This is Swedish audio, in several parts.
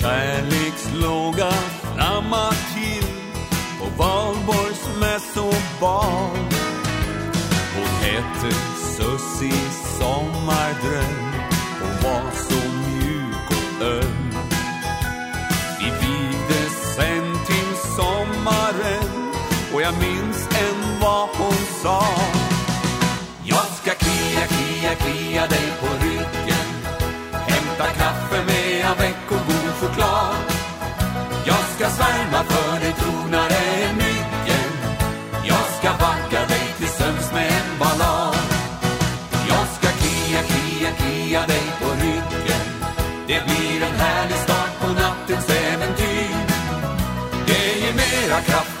Kärlekslåga flammar till på valborgs mässobal. Hon hette Sussie Sommardröm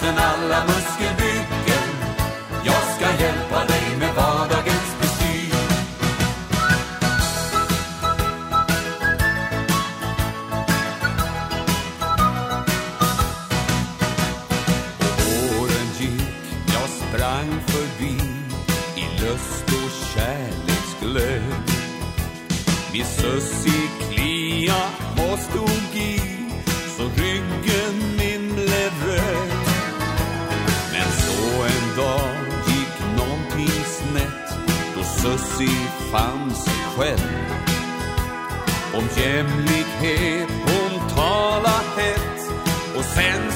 Men alla muskelbyggen Jag ska hjälpa dig med vardagens bestyr Och åren gick, jag sprang förbi i lust och kärleksglöd. Min Sussie klia och stod i Sussi Sussie fann sig själv. Om jämlikhet hon tala hett och sen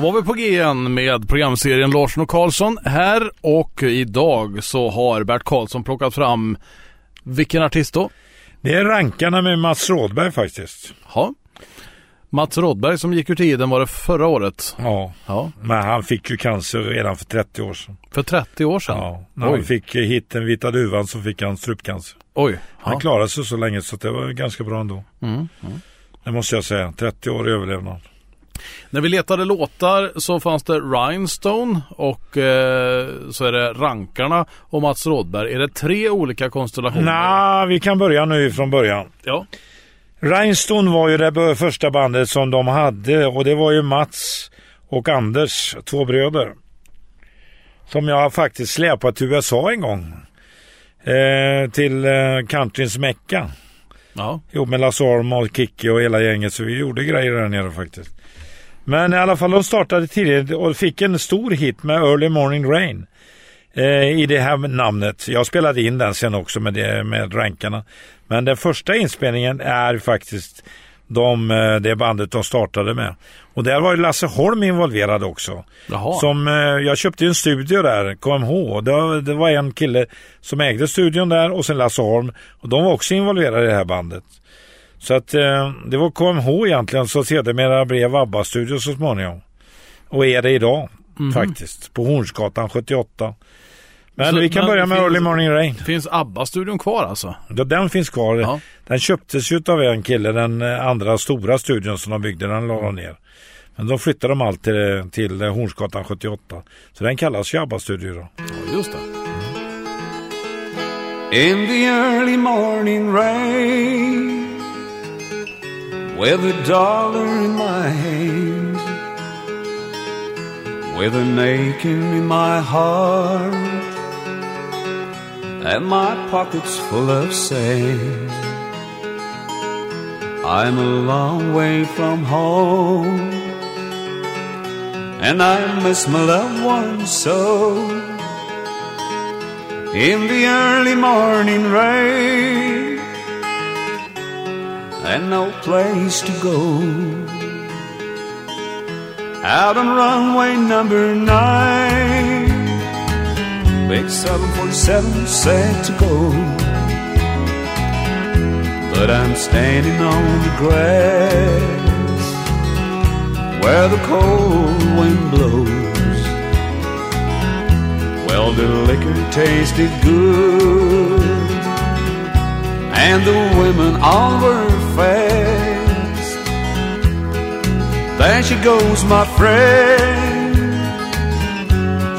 Då var vi på G igen med programserien Larsson och Karlsson här och idag så har Bert Karlsson plockat fram vilken artist då? Det är rankarna med Mats Rådberg faktiskt. Ja. Mats Rådberg som gick ur tiden var det förra året. Ja, Ja. men han fick ju cancer redan för 30 år sedan. För 30 år sedan. Ja, när Oj. han fick eh, hitten Vita Duvan så fick han strupcancer. Oj. Han Ja. klarade sig så länge så det var ganska bra ändå. Mm. Det måste jag säga. 30 år i överlevnad. När vi letade låtar så fanns det Rhinestone och eh, så är det Rankarna och Mats Rådberg. Är det tre olika konstellationer? Nej, vi kan börja nu från början. Ja. Rhinestone var ju det första bandet som de hade och det var ju Mats och Anders, två bröder. Som jag faktiskt släpat till USA en gång. Eh, till eh, countryns mecka. Ja. Jo, med Lasse Orm och Kikki och hela gänget så vi gjorde grejer där nere faktiskt. Men i alla fall de startade tidigt och fick en stor hit med Early Morning Rain. Eh, I det här namnet. Jag spelade in den sen också med, det, med rankarna. Men den första inspelningen är faktiskt de, eh, det bandet de startade med. Och där var ju Lasse Holm involverad också. Jaha. Som, eh, jag köpte en studio där, KMH. Det, var- det var en kille som ägde studion där och sen Lasse Holm. Och de var också involverade i det här bandet. Så att eh, det var KMH egentligen som sedermera blev ABBA-studio så småningom. Och är det idag faktiskt. På Hornsgatan 78. Men Så- vi kan men börja med finns- Early Morning Rain. Finns ABBA-studion kvar alltså? Ja, Den finns kvar. Ja. Den köptes ju av en kille, den eh, andra stora studion som de byggde, den la de ner. Men då flyttade de allt till, till eh, Hornsgatan 78. Så den kallas ju ABBA-studio då. Ja, just det. In the early morning rain, with a dollar in my hand, with an aching in my heart, and my pockets full of sand. I'm a long way from home, and I miss my loved ones so. In the early morning rain, and no place to go. Out on runway number nine, big 747 set to go. But I'm standing on the grass where the cold wind blows. Well, the liquor tasted good, and the women all were fast. There she goes, my friend.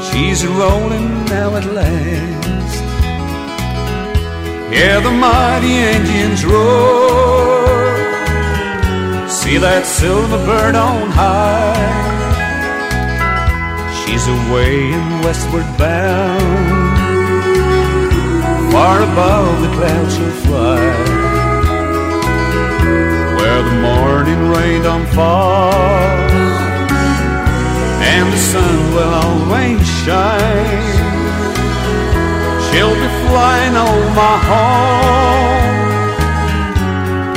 She's rolling now at last. Hear the mighty engines roar. See that silver bird on high. She's away and westward bound. Far above the clouds the morning rain don't fall. And the sun will always shine. She'll be flying over my home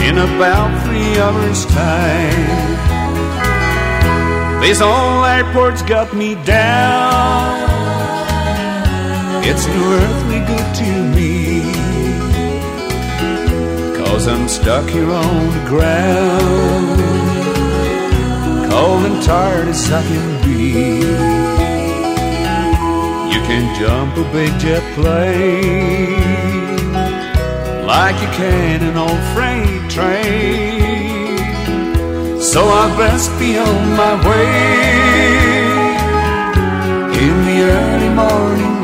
in about three hours' time. This old airport's got me down. It's no earthly Cause I'm stuck here on the ground. Cold and tired as I can be You can jump a big jet plane like you can an old freight train. So I best be on my way in the early morning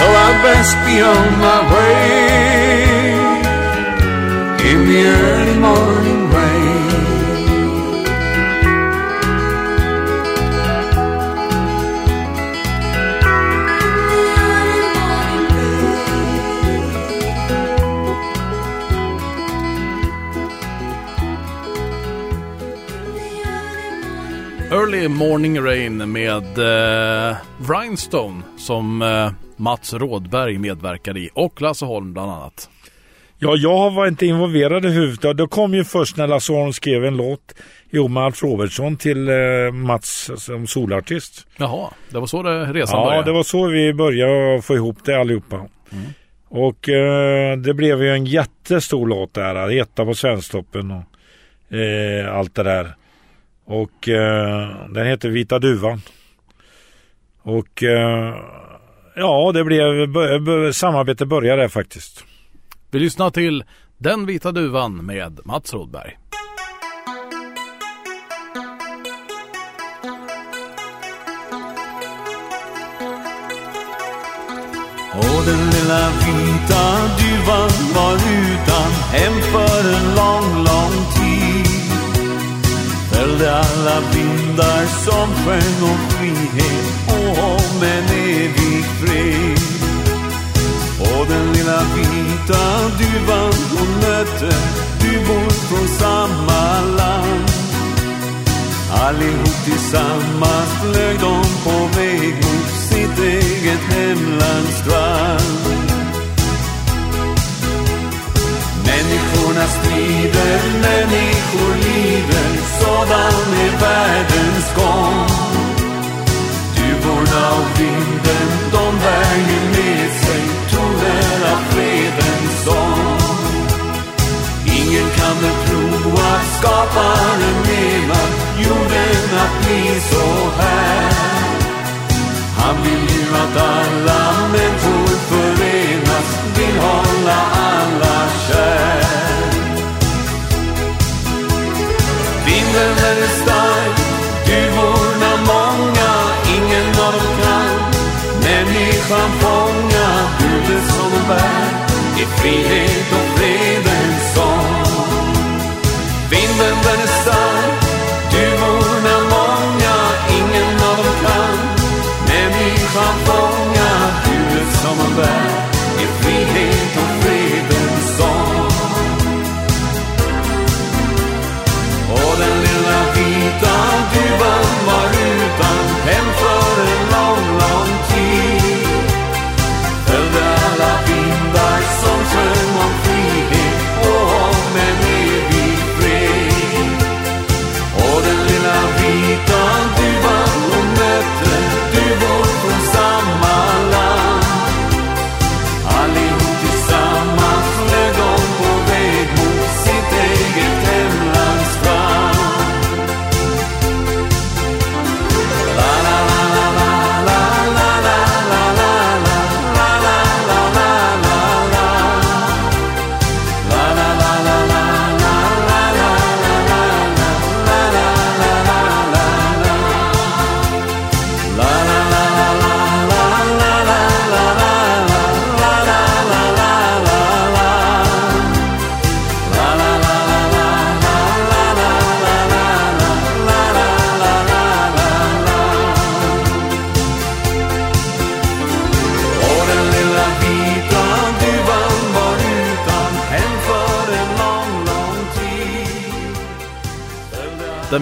So I best be on my way in the early morning rain. Early Morning Rain med eh, Rhinestone som eh, Mats Rådberg medverkar i och Lasse Holm bland annat. Ja, jag var inte involverad i huvudet. Det kom ju först när Lasse Holm skrev en låt ihop med Alf Robertsson till eh, Mats som solartist. Jaha, det var så det resan ja, började? Ja, det var så vi började få ihop det allihopa. Mm. Och eh, det blev ju en jättestor låt där. Etta på Svensktoppen och eh, allt det där. Och eh, den heter Vita Duvan. Och eh, ja, det blev samarbete började faktiskt. Vi lyssnar till Den vita duvan med Mats Rodberg. Och den lilla vita duvan var utan hem för en lång, lång tid följde alla vindar som sjöng om frihet och om en evig fred. Och den lilla vita duvan hon mötte, du bor från samma land. Allihop tillsammans flög de på väg mot sitt eget hemlands strand. Människorna strider, människor lider, sådan är världen att alla människor förenas, vill hålla alla kär. Vinden är stark, duvorna många, ingen av dem kan människan fånga. Budet som hon bär är frihet och fredens sång. Vinden den är stark, fånga.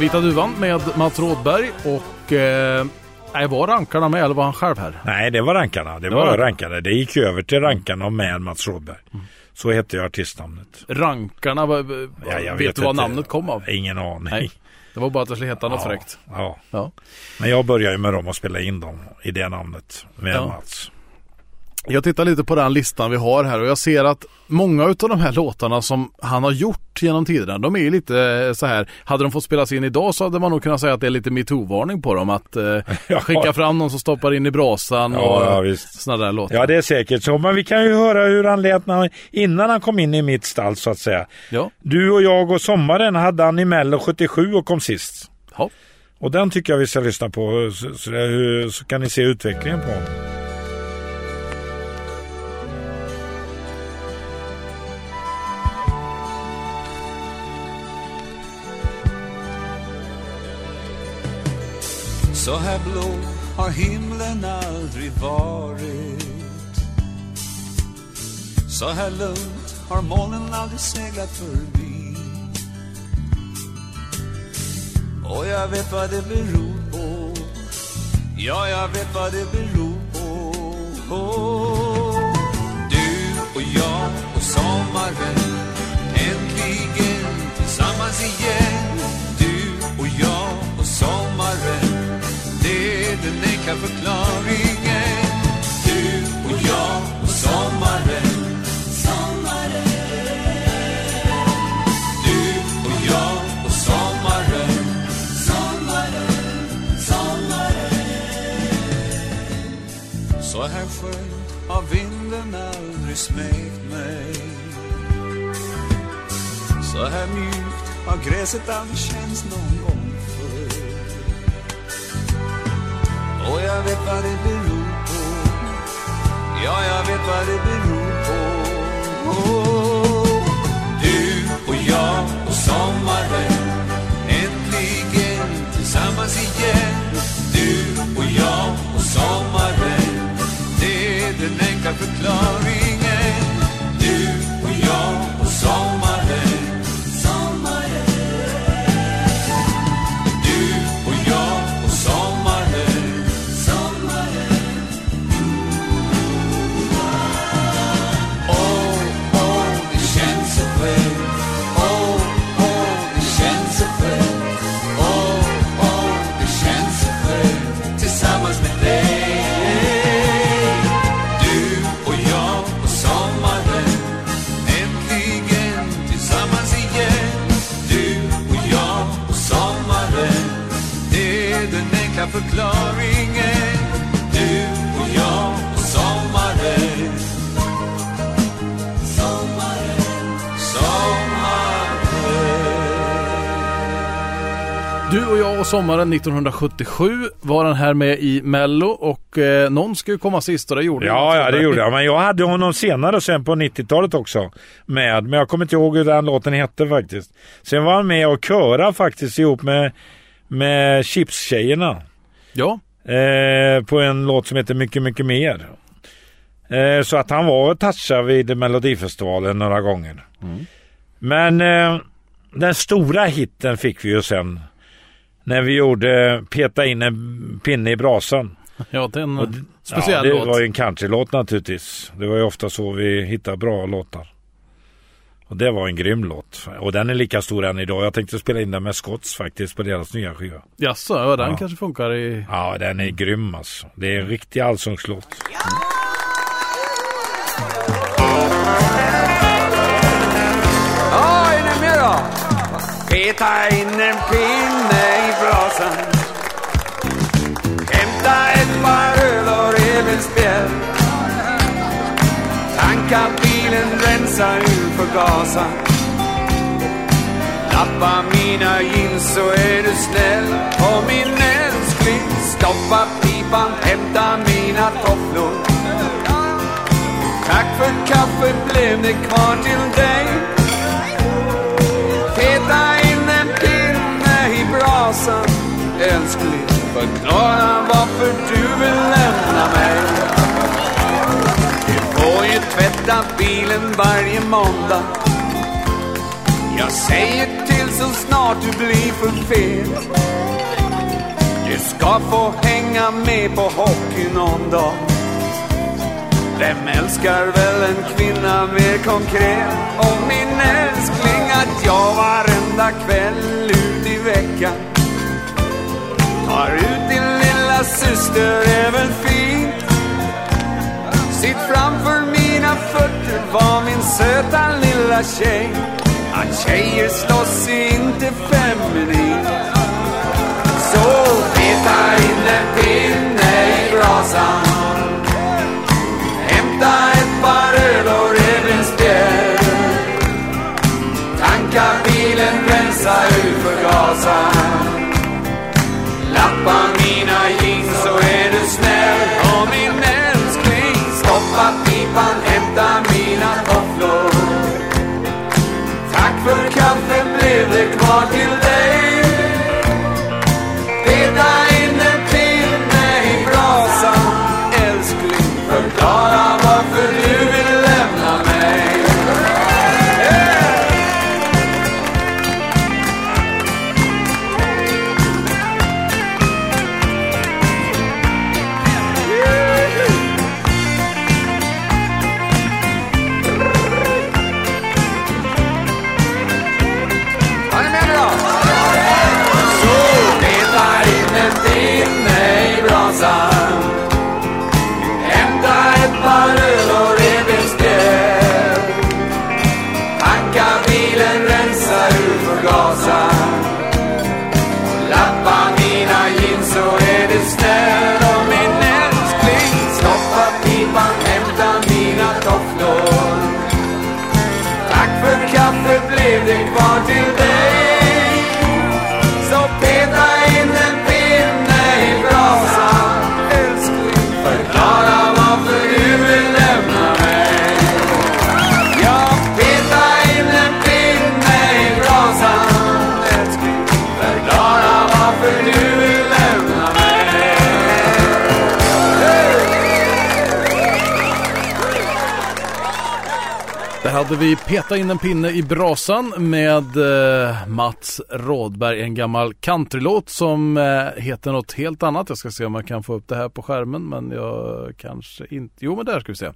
Vita duvan med Mats Rådberg och eh, var rankarna med eller var han själv här? Nej, det var rankarna. Det, Det var, var rankarna. Det gick över till rankarna med Mats Rådberg. Så hette ju artistnamnet. Rankarna, vad- vad- Ja, jag vet, du vad namnet kom av? Ingen aning. Nej. Det var bara att det skulle heta något Ja, fräckt. Ja. Ja. Men jag började ju med dem och spela in dem i det namnet med Ja. Mats. Jag tittar lite på den listan vi har här och jag ser att många av de här låtarna som han har gjort genom tiderna, de är lite så här, hade de fått spelas in idag så hade man nog kunnat säga att det är lite metoo-varning på dem. Att eh, Ja. skicka fram någon som stoppar in i brasan Ja, och ja, visst. sådana där låtar. Ja, det är säkert så. Men vi kan ju höra hur han lät när, innan han kom in i mitt stall så att säga. Ja. Du och jag och sommaren hade han i Mello 77 och kom sist. Ja. Och den tycker jag vi ska lyssna på så, så, så kan ni se utvecklingen på honom. Så här blå har himlen aldrig varit. Så här lugnt har molnen aldrig seglat förbi. Och jag vet vad det beror på. Ja, jag vet vad det beror på. Du och jag och sommaren Äntligen tillsammans igen. Är förklaringen. Du och jag och sommaren. Du och jag och sommaren. Så här skönt har vinden aldrig smekt mig. Så här mjukt har gräset aldrig känts någon gång. Och jag vet vad det beror på. Ja, jag vet vad det beror på. Du och jag och sommaren Äntligen tillsammans igen. Du och jag och sommaren Det är den enkla förklaringen. Du och jag och sommaren. Du och jag och sommaren 1977 var han här med i Mello och eh, någon ska ju komma sist och det gjorde Ja, ja, det gjorde jag. Men jag hade honom senare sen på 90-talet också med. Men jag kommer inte ihåg hur den låten hette faktiskt. Sen var han med och köra faktiskt ihop med, med Chips-tjejerna. Ja, Eh, på en låt som heter Mycket, mycket mer. Eh, så att han var och touchade vid Melodifestivalen några gånger. Men eh, den stora hitten fick vi ju sen. När vi gjorde Peta in en pinne i brasan. ja det är en Och speciell ja, det låt. var ju en countrylåt naturligtvis. Det var ju ofta så vi hittade bra låtar. Och det var en grym låt. Och den är lika stor än idag. Jag tänkte spela in den med Scotts faktiskt på deras nya skiva. Jaså, ja den Ja. kanske funkar i... Ja, den är grym alltså. Det är en riktig allsångslåt. Ja, Peta in en pinne i brasan. Hämta ett par öl och revbensspjäll. Tanka bilen, rensa ur förgasaren. Lappa mina jeans så är du snäll. Och min älskling, stoppa pipan, hämta mina tofflor. Tack för kaffet, blev det kvar till dig? Älskling, förklara varför du vill lämna mig Du får ju tvätta bilen varje måndag Jag säger till så snart du blir för fet. Du ska få hänga med på hockey någon dag. Vem älskar väl en kvinna mer konkret? Och min älskling att jag varenda kväll ut i veckan har ut din lilla syster är väl fint. Sitt framför mina fötter var min söta lilla tjej. Att tjejer slåss är inte feminint. Så peta in en pinne i brasan. Hämta ett par öl och revbensspjäll. Tanka bilen, rensa ur förgasaren. Hade vi Peta in en pinne i brasan med eh, Mats Rådberg, en gammal countrylåt som eh, heter något helt annat. Jag ska se om jag kan få upp det här på skärmen men jag kanske inte. Jo men där ska vi se.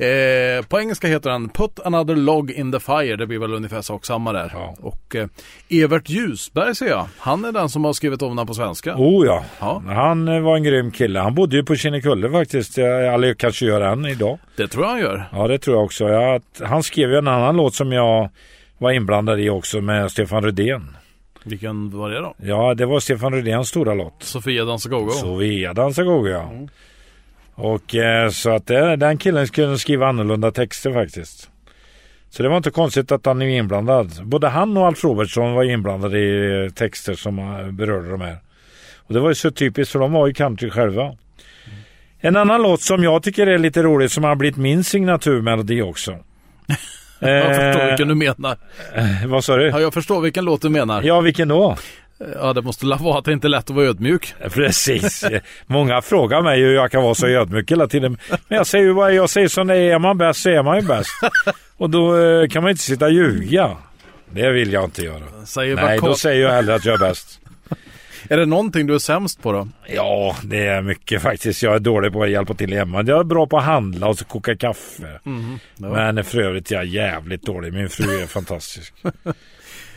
Eh, på engelska heter den Put another log in the fire. Det blir väl ungefär sak samma där. Ja. Och eh, Evert Ljusberg ser jag. Han är den som har skrivit om den på svenska. Oh ja. Ja. han eh, var en grym kille. Han bodde ju på Kinnekulle faktiskt. Eller kanske gör än idag. Det tror jag han gör. Ja, det tror jag också. Jag, han skrev ju en annan låt som jag var inblandad i också med Stefan Rydén. Vilken var det då? Ja, det var Stefan Rydéns stora låt. Sofia dansar go-go. Sofia dansar go ja. Och eh, så att det, den killen kunde skriva annorlunda texter faktiskt. Så det var inte konstigt att han är inblandad. Både han och Alf Robertsson var inblandade i eh, texter som eh, berörde de här. Och det var ju så typiskt för de var ju country själva. En annan låt som jag tycker är lite rolig som har blivit min signaturmelodi också. Jag förstår Eh, vilken du menar. eh, vad sa du? Ja, jag förstår vilken låt du menar. Ja, vilken då? Ja, det måste la vara att det inte är lätt att vara ödmjuk. Precis. Många frågar mig hur jag kan vara så ödmjuk hela tiden. Men jag säger ju bara, jag säger som det är. Är man bäst så är man ju bäst. Och då eh, kan man inte sitta och ljuga. Det vill jag inte göra. Säger Nej, då säger jag hellre att jag är bäst. Är det någonting du är sämst på då? Ja, det är mycket faktiskt. Jag är dålig på att hjälpa till hemma. Jag är bra på att handla och så koka kaffe. Ja. Men för övrigt är jag jävligt dålig. Min fru är fantastisk.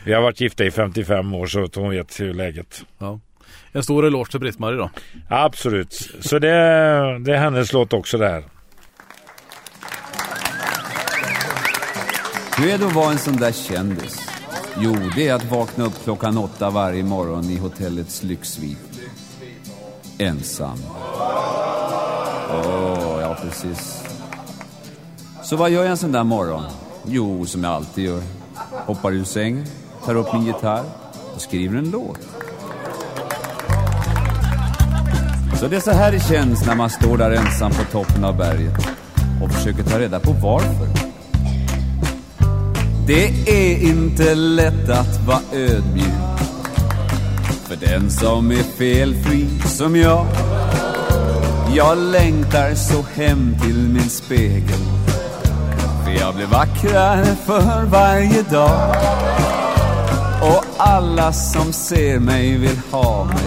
Vi har varit gifta i 55 år så hon vet hur läget. Ja. En stor eloge till Britt-Marie då. Absolut. Så det, det är hennes låt också där. Hur är det att vara en sån där kändis? Jo, det är att vakna upp klockan åtta varje morgon i hotellets lyxsvit. Ensam. Åh, ja precis. Så vad gör jag en sån där morgon? Jo, som jag alltid gör. Hoppar ur sängen, tar upp min gitarr och skriver en låt. Så det är så här det känns när man står där ensam på toppen av berget och försöker ta reda på varför. Det är inte lätt att vara ödmjuk för den som är felfri som jag. Jag längtar så hem till min spegel för jag blir vackrare för varje dag och alla som ser mig vill ha mig.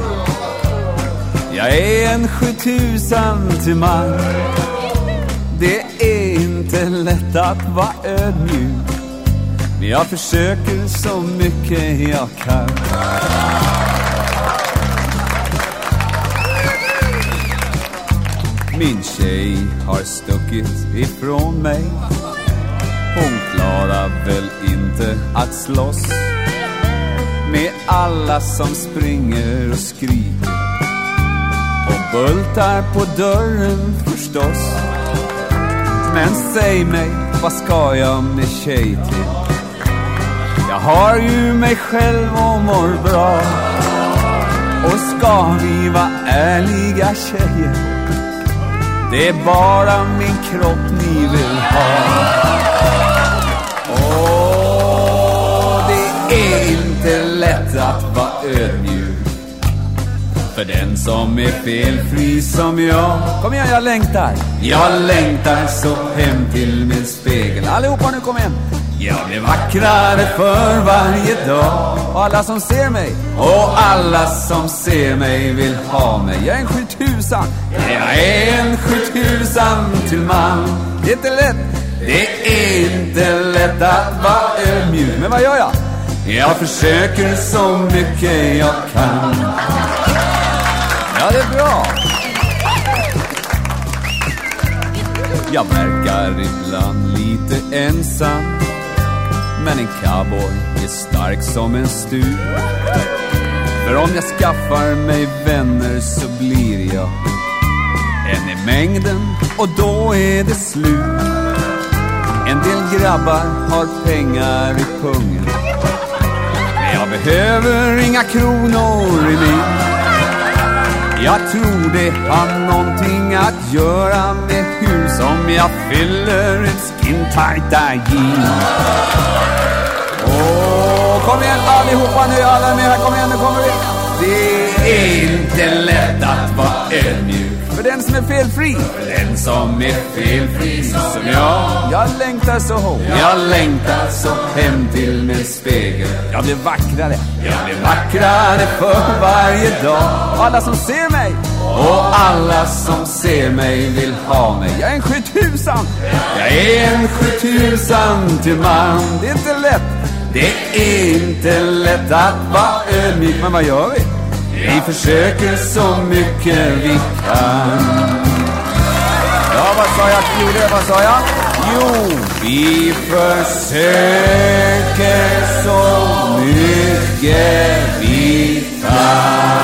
Jag är en sjutusan till man. Det är inte lätt att vara ödmjuk. Men jag försöker så mycket jag kan. Min tjej har stuckit ifrån mig. Hon klarar väl inte att slåss med alla som springer och skriker och bultar på dörren förstås. Men säg mig, vad ska jag med tjej till? Jag har ju mig själv och mår bra. Och ska vi vara ärliga tjejer Det är bara min kropp ni vill ha att vara ödmjuk. För den som är felfri som jag. Kom igen, jag längtar. Jag längtar så hem till min spegel. Allihopa nu, kom igen. Jag blir vackrare för varje dag. Och alla som ser mig. Och alla som ser mig vill ha mig. Jag är en sjutusan Jag är en sjutusan till man. Det är inte lätt. Det är inte lätt att vara ödmjuk. Men vad gör jag? Jag försöker så mycket jag kan Ja, det är bra Jag verkar ibland lite ensam men en cowboy är stark som en stup. För om jag skaffar mig vänner så blir jag en i mängden och då är det slut. En del grabbar har pengar i pungen. Jag behöver inga kronor i min Jag tror det har någonting att göra med hur som jag fyller ett skintajta jeans. Åh, kom igen allihopa nu, alla är med här, kom igen, nu kommer vi. Det är inte lätt att vara ödmjuk. För den som är felfri. För den som är felfri som jag. Jag längtar så hårt. Jag längtar så hem till min spegel. Jag blir vackrare. Jag blir vackrare för varje dag. Och alla som ser mig. Och alla som ser mig vill ha mig. Jag är en sjutusan. Jag är en sjutusan till man. Det är inte lätt. Det är inte lätt att vara ödmjuk, men vad gör vi? Vi försöker så mycket vi kan. Ja, vad sa jag? Jo, det, vad sa jag? Jo, vi försöker så mycket vi kan.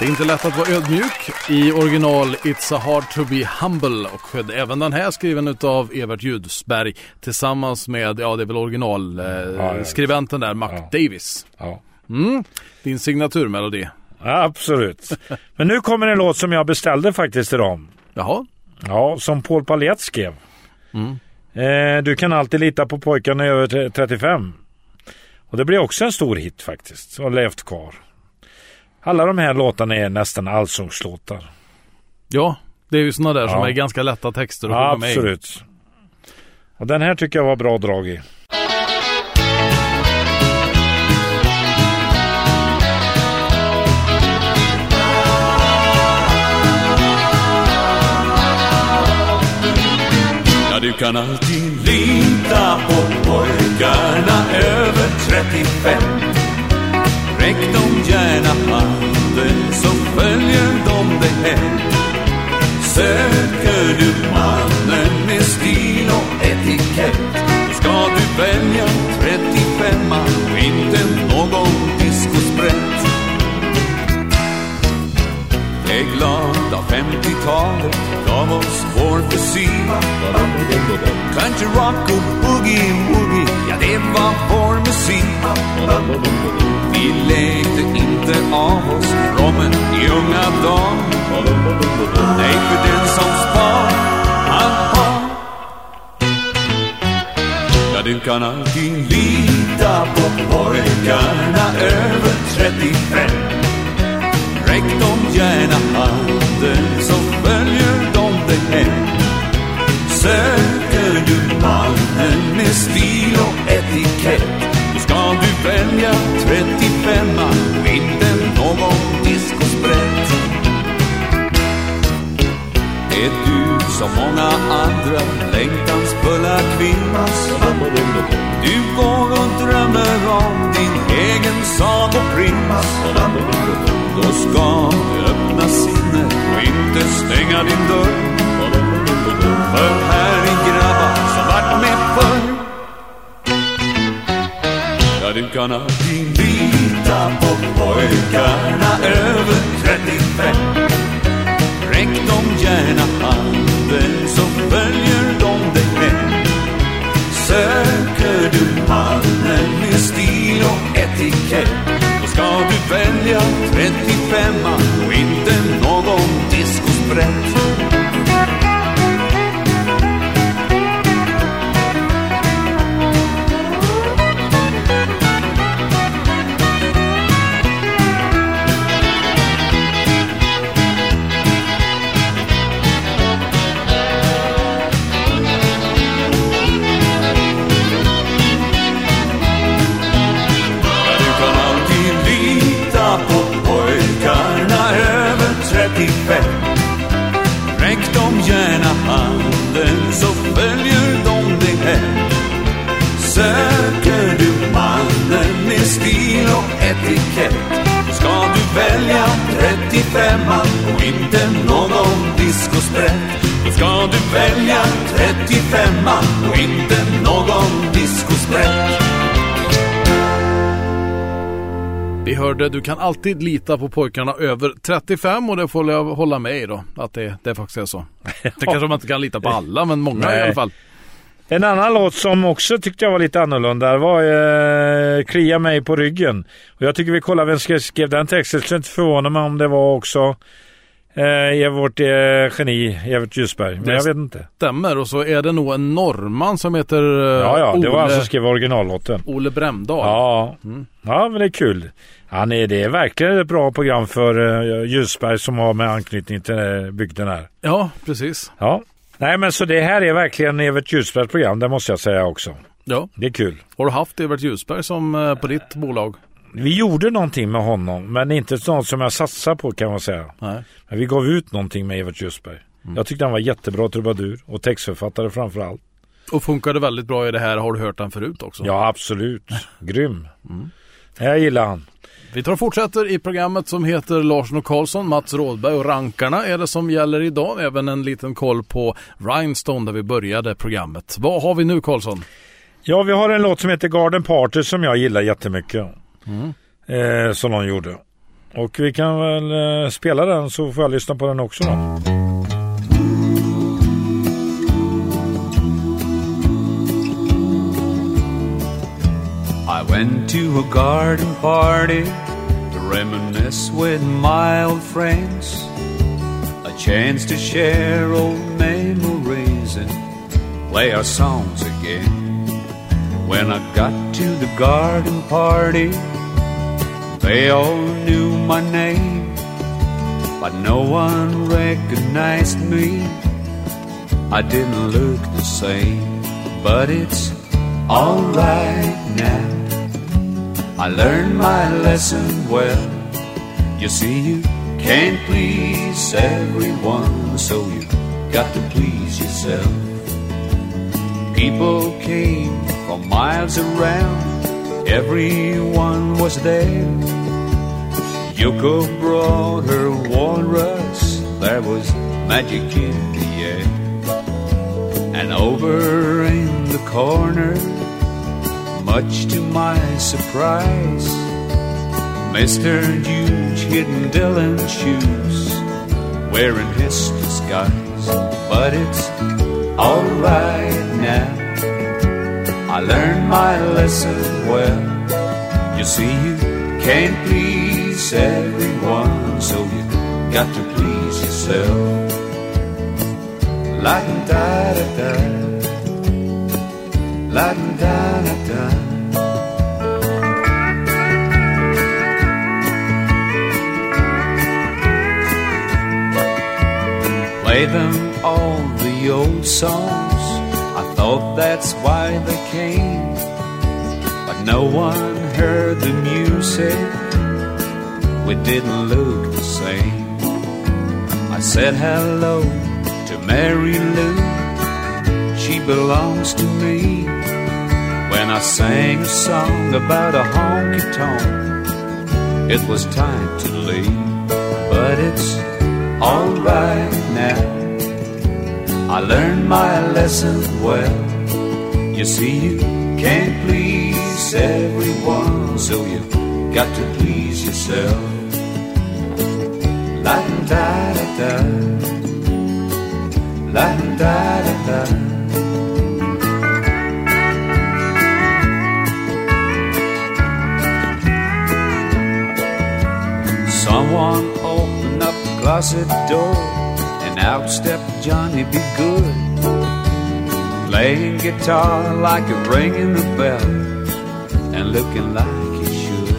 Det är inte lätt att vara ödmjuk. I original It's a hard to be humble och även den här skriven utav Evert Judsberg tillsammans med, ja det är väl originalskribenten eh, där, Mac Ja. Davis. Ja. Mm, din signaturmelodi. Absolut. Men nu kommer en låt som jag beställde faktiskt till dem. Jaha, Ja, som Paul Palett skrev. Eh, du kan alltid lita på pojkarna över tre- 35. Och det blev också en stor hit faktiskt. Och levt kvar. Alla de här låtarna är nästan allsångslåtar. ja det är ju sådana där som Ja. är ganska lätta texter att Ja, sjunga med absolut. Och den här tycker jag var bra drag i. Du kan alltid lita på pojkarna över 35 Räck dem gärna handen så följer de dig hem. Söker du mannen med stil och etikett ska du välja 35 och inte glad av 50-talet gav oss vår fysik Country rock och boogie-woogie, ja det var vår musik Vi lekte inte av oss rommen i unga dagar. Nej, för den som spar, han har. Ja, du kan alltid lita på pojkarna över 35 Räck dem gärna handen så följer de dig hem. Söker du mannen med stil och etikett 35 och inte någon discosprätt. Då ska du välja 35 och inte någon discosprätt. Vi hörde du kan alltid lita på pojkarna över 35 och det får jag hålla med i då. Att det, det faktiskt är så. Det kanske man inte kan lita på alla men många Nej. i alla fall. En annan låt som också tyckte jag var lite annorlunda var eh, Klia mig på ryggen. Och jag tycker vi kollar vem skrev, skrev den texten. Det skulle inte förvåna mig om det var också eh, vårt eh, geni Evert Ljusberg. Men Det jag vet inte. Stämmer och så är det nog en norrman som heter eh, Ja, ja, det var Ole, han som skrev originallåten. Ole Bremdahl. Ja. ja, men det är kul. Han är, det är verkligen ett bra program för uh, Ljusberg som har med anknytning till uh, bygden här. ja, precis. Ja. Nej, men så det här är verkligen Evert Ljusbergs program, det måste jag säga också. Ja. Det är kul. Har du haft Evert Ljusberg som eh, på ditt bolag? Vi gjorde någonting med honom, men inte något som jag satsar på kan man säga. Nej. Men vi gav ut någonting med Evert Ljusberg. Jag tyckte han var jättebra trubadur och textförfattare framför allt. Och funkade väldigt bra i det här. Har du hört den förut också? Ja, absolut. Grym. Jag gillar han. Vi tar och fortsätter i programmet som heter Larsson och Karlsson, Mats Rådberg och Rankarna är det som gäller idag. Även en liten koll på Rhinestone där vi började programmet. Vad har vi nu Karlsson? Ja, vi har en låt som heter Garden Party som jag gillar jättemycket. Eh, som någon gjorde. Och vi kan väl eh, spela den så får jag lyssna på den också då. Went to a garden party to reminisce with my old friends. A chance to share old memories and play our songs again. When I got to the garden party, they all knew my name, but no one recognized me. I didn't look the same, but it's alright now. I learned my lesson well. You see, you can't please everyone, so you got to please yourself. People came from miles around, everyone was there. Yoko brought her walrus, there was magic in the air. And over in the corner, much to my surprise, Mr. Huge hidden Dylan's shoes, wearing his disguise. But it's alright now. I learned my lesson well. You see, you can't please everyone, so you got to please yourself. La da da da, la da da da. Play them all the old songs. I thought that's why they came, but no one heard the music. We didn't look the same. I said hello to Mary Lou, she belongs to me. When I sang a song about a honky tonk, it was time to leave, but it's alright. I learned my lesson well. You see, you can't please everyone, so you got to please yourself. La da da da, la da da da. Someone opened up the closet door, out stepped Johnny Be Good, playing guitar like a ringing the bell, and looking like he should.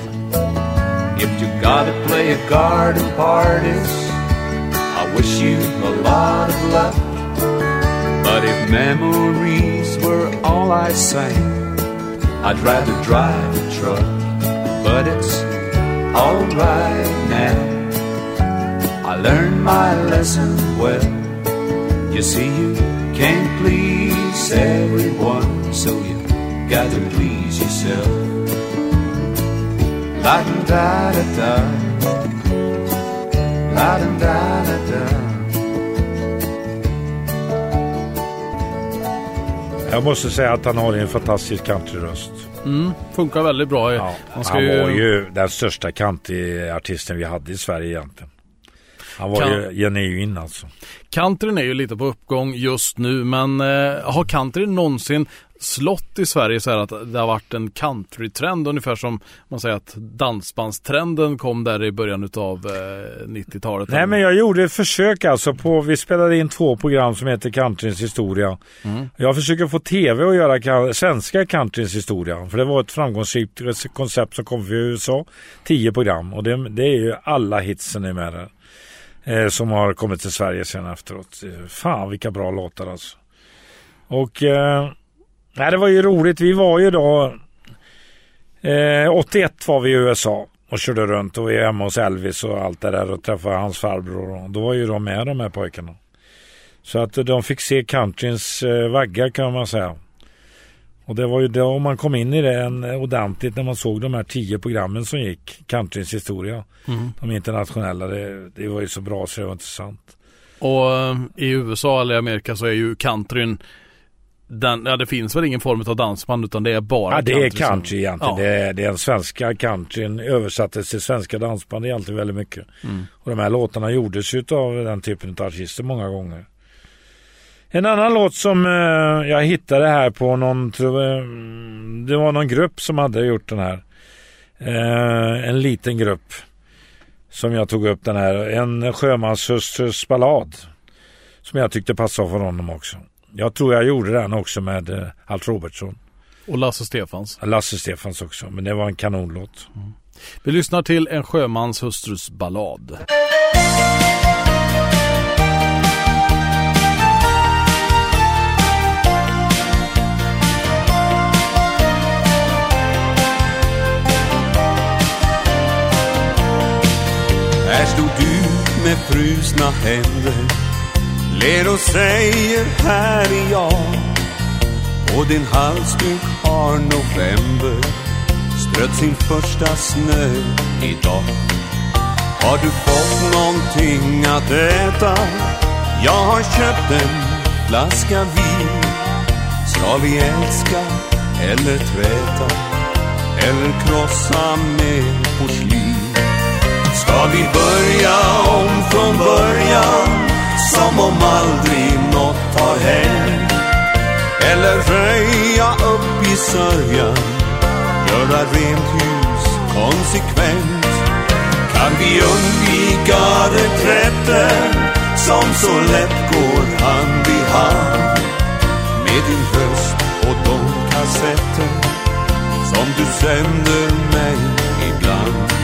If you gotta play a garden parties, I wish you a lot of luck. But if memories were all I sang, I'd rather drive a truck. But it's alright now. I learned my lesson well. You see, you can't please everyone, so you gotta please yourself. La da da da, la da da da da. Jag måste säga att han har en fantastisk countryröst. Mm, funkar väldigt bra. Ja, han ju- var ju den största countryartisten vi hade i Sverige egentligen. Han var Kan- ju genuin alltså. Countryn är ju lite på uppgång just nu men eh, har country någonsin slått i Sverige så här att det har varit en countrytrend ungefär som man säger att dansbandstrenden kom där i början utav eh, 90-talet? Nej men jag gjorde ett försök alltså på, vi spelade in två program som heter Countryns historia. Mm. Jag försöker få tv att göra ka- svenska Countryns historia. För det var ett framgångsrikt koncept som kom från USA. Tio program och det, det är ju alla hitsen är med där. Eh, som har kommit till Sverige sen efteråt. Eh, fan vilka bra låtar alltså. Och eh, nej, det var ju roligt. Vi var ju då eh, 81 var vi i USA och körde runt och vi var hemma hos Elvis och allt det där och träffade hans farbror. Och då var ju de med de här pojkarna. Så att de fick se countryns eh, vagga kan man säga. Och det var ju då man kom in i det en, ordentligt när man såg de här tio programmen som gick. Countryns historia. Mm. De internationella. Det, det var ju så bra så det var intressant. Och eh, i USA eller i Amerika så är ju countryn den, ja det finns väl ingen form av dansband utan det är bara Ja, det är som- country egentligen. Ja. Det, är, är den svenska countryn översattes till svenska dansband. Är alltid väldigt mycket. Mm. Och de här låtarna gjordes ju av den typen av artister många gånger. En annan låt som eh, jag hittade här på någon, mm, det var någon grupp som hade gjort den här. Eh, en liten grupp som jag tog upp den här. En sjömanshustrus ballad. Som jag tyckte passade för honom också. Jag tror jag gjorde den också med eh, Alf Robertsson. Och Lasse Stefans. Lasse Stefans också, men det var en kanonlåt. Vi lyssnar till en sjömans hustrus ballad. Här stod du med frusna händer Ler och säger här är jag På din halsduk har november Strött sin första snö idag Har du fått någonting att äta? Jag har köpt en flaska vin Ska vi älska eller träta? Eller krossa med porslin? Ska vi börja om från början som om aldrig något har hänt? Eller röja upp i sörjan, göra rent hus konsekvent? Kan vi undvika reträtter som så lätt går hand i hand? Med din röst och de kassetter som du sänder mig ibland.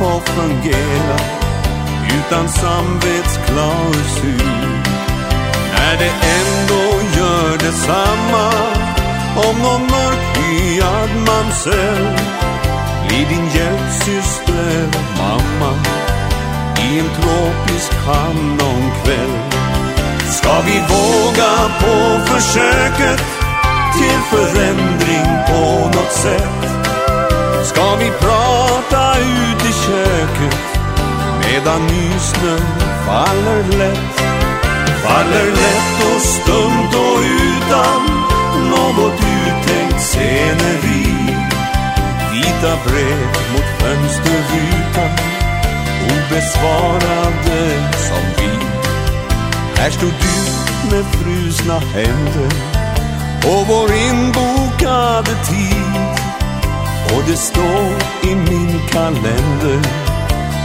Och fungera utan samvetsklausul. När det ändå gör detsamma om någon mörkhyad mamsell blir din hjälpsyster mamma i en tropisk hamn någon kväll. Ska vi våga på försöket till förändring på något sätt? Ska vi prata medan nysnön faller lätt? Faller lätt och stumt och utan något uttänkt sceneri. Vita brev mot fönsterrutan, obesvarade som vi. Här stod du med frusna händer och vår inbokade tid. Och det står i min kalender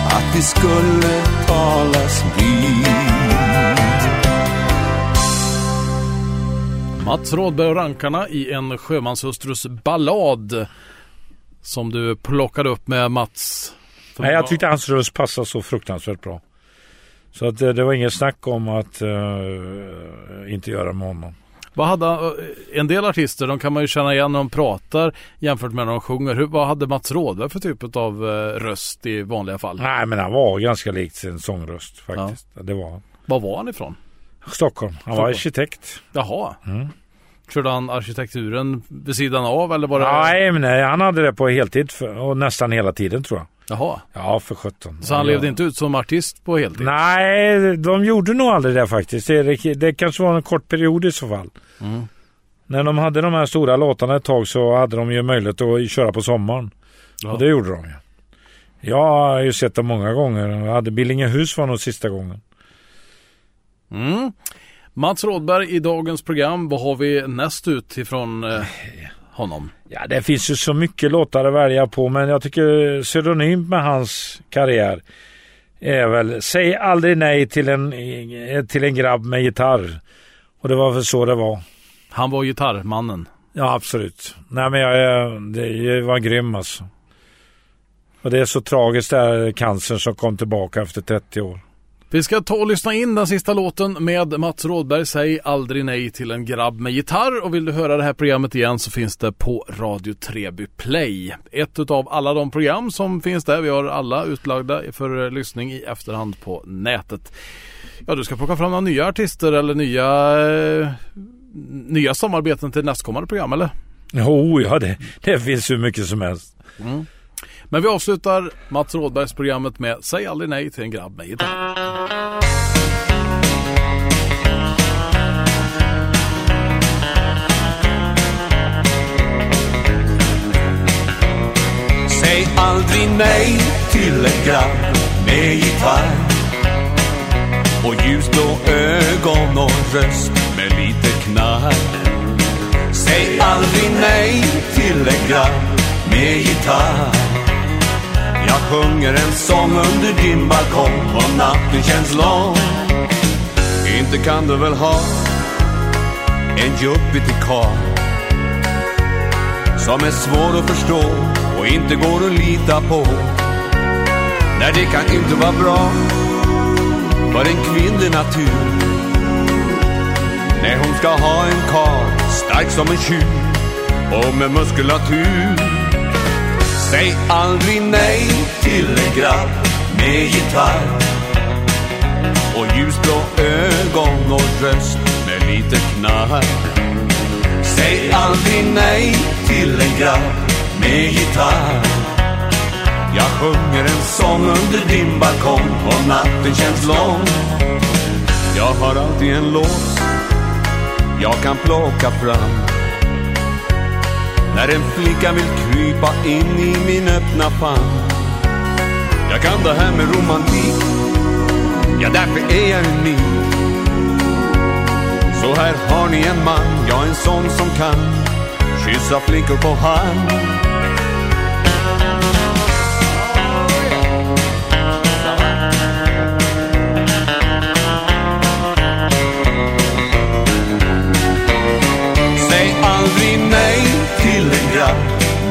att vi skulle talas vid. Mats Rådberg och Rankarna i en sjömanshustrus ballad. Som du plockade upp med Mats. Nej, jag tyckte hans röst passade så fruktansvärt bra. Så att det, det var inget snack om att uh, inte göra med honom. Vad hade, eh, en del artister, de kan man ju känna igen när de pratar jämfört med när de sjunger. Hur, vad hade Mats Rådberg för typ av uh, röst i vanliga fall? Nej, men han var ganska likt sin sångröst faktiskt. Ja. Det var han. Var var han ifrån? Stockholm. Han Stockholm. var arkitekt. Jaha. Mm. Körde han arkitekturen vid sidan av eller var det? Nej, men nej, han hade det på heltid för, och nästan hela tiden tror jag. Jaha. Ja, för sjutton. Så han ja. levde inte ut som artist på heltid? Nej, de gjorde nog aldrig det faktiskt. Det, det kanske var en kort period i så fall. Mm. När de hade de här stora låtarna ett tag så hade de ju möjlighet att köra på sommaren. Ja. Och det gjorde de ju. Jag har ju sett dem många gånger. Jag hade Billingehus var nog sista gången. Mm. Mats Rådberg i dagens program. Vad har vi näst ut ifrån eh, honom? Ja, det finns ju så mycket låtar att välja på, men jag tycker synonymt med hans karriär är väl Säg aldrig nej till en, till en grabb med gitarr. Och det var väl så det var. Han var gitarrmannen. Ja, absolut. Nej, men jag, det var grym alltså. Och det är så tragiskt det här cancern som kom tillbaka efter 30 år. Vi ska ta och lyssna in den sista låten med Mats Rådberg. Säg aldrig nej till en grabb med gitarr. Och vill du höra det här programmet igen så finns det på Radio Treby Play. Ett utav alla de program som finns där. Vi har alla utlagda för lyssning i efterhand på nätet. Ja, du ska plocka fram några nya artister eller nya, eh, nya samarbeten till nästkommande program eller? Jo, ja det, det finns hur mycket som helst. Mm. Men vi avslutar Mats Rådbergs programmet med Säg aldrig nej till en grabb med gitarr. Säg aldrig nej till en grabb med gitarr och ljusblå ögon och röst med lite knarr. Säg aldrig nej till en grabb med gitarr jag sjunger en sång under din balkong. Och natten känns lång. Inte kan du väl ha en juppig karl Som är svår att förstå och inte går att lita på. Nej, det kan inte vara bra för en kvinnlig natur. Nej, hon ska ha en karl stark som en tjur och med muskulatur. Säg aldrig nej till en grabb med gitarr och ljusblå ögon och röst med lite knarr. Säg aldrig nej till en grabb med gitarr. Jag sjunger en sång under din balkong och natten känns lång. Jag har alltid en låt jag kan plocka fram när en flicka vill krypa in i min öppna famn. Jag kan det här med romantik. Ja, därför är jag unik. Så här har ni en man, ja en sån som kan. Kyssa flickor på hand. Till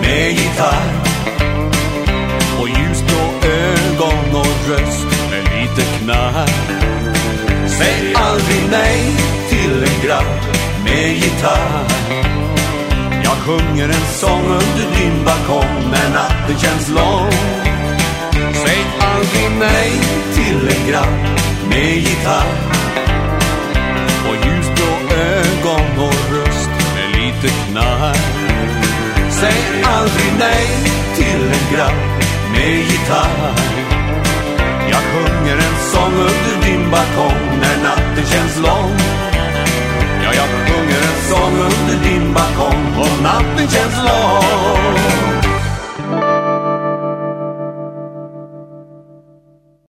med gitarr och ljusblå ögon och röst med lite knarr. Säg aldrig nej till en grabb med gitarr. Jag sjunger en sång under din balkong men natten känns lång. Säg aldrig nej till en grabb med gitarr. Och ljusblå ögon och röst med lite knarr. Säg aldrig nej till en grabb med gitarr. Jag sjunger en sång under din balkong när natten känns lång. Ja, jag sjunger en sång under din balkong och natten känns lång.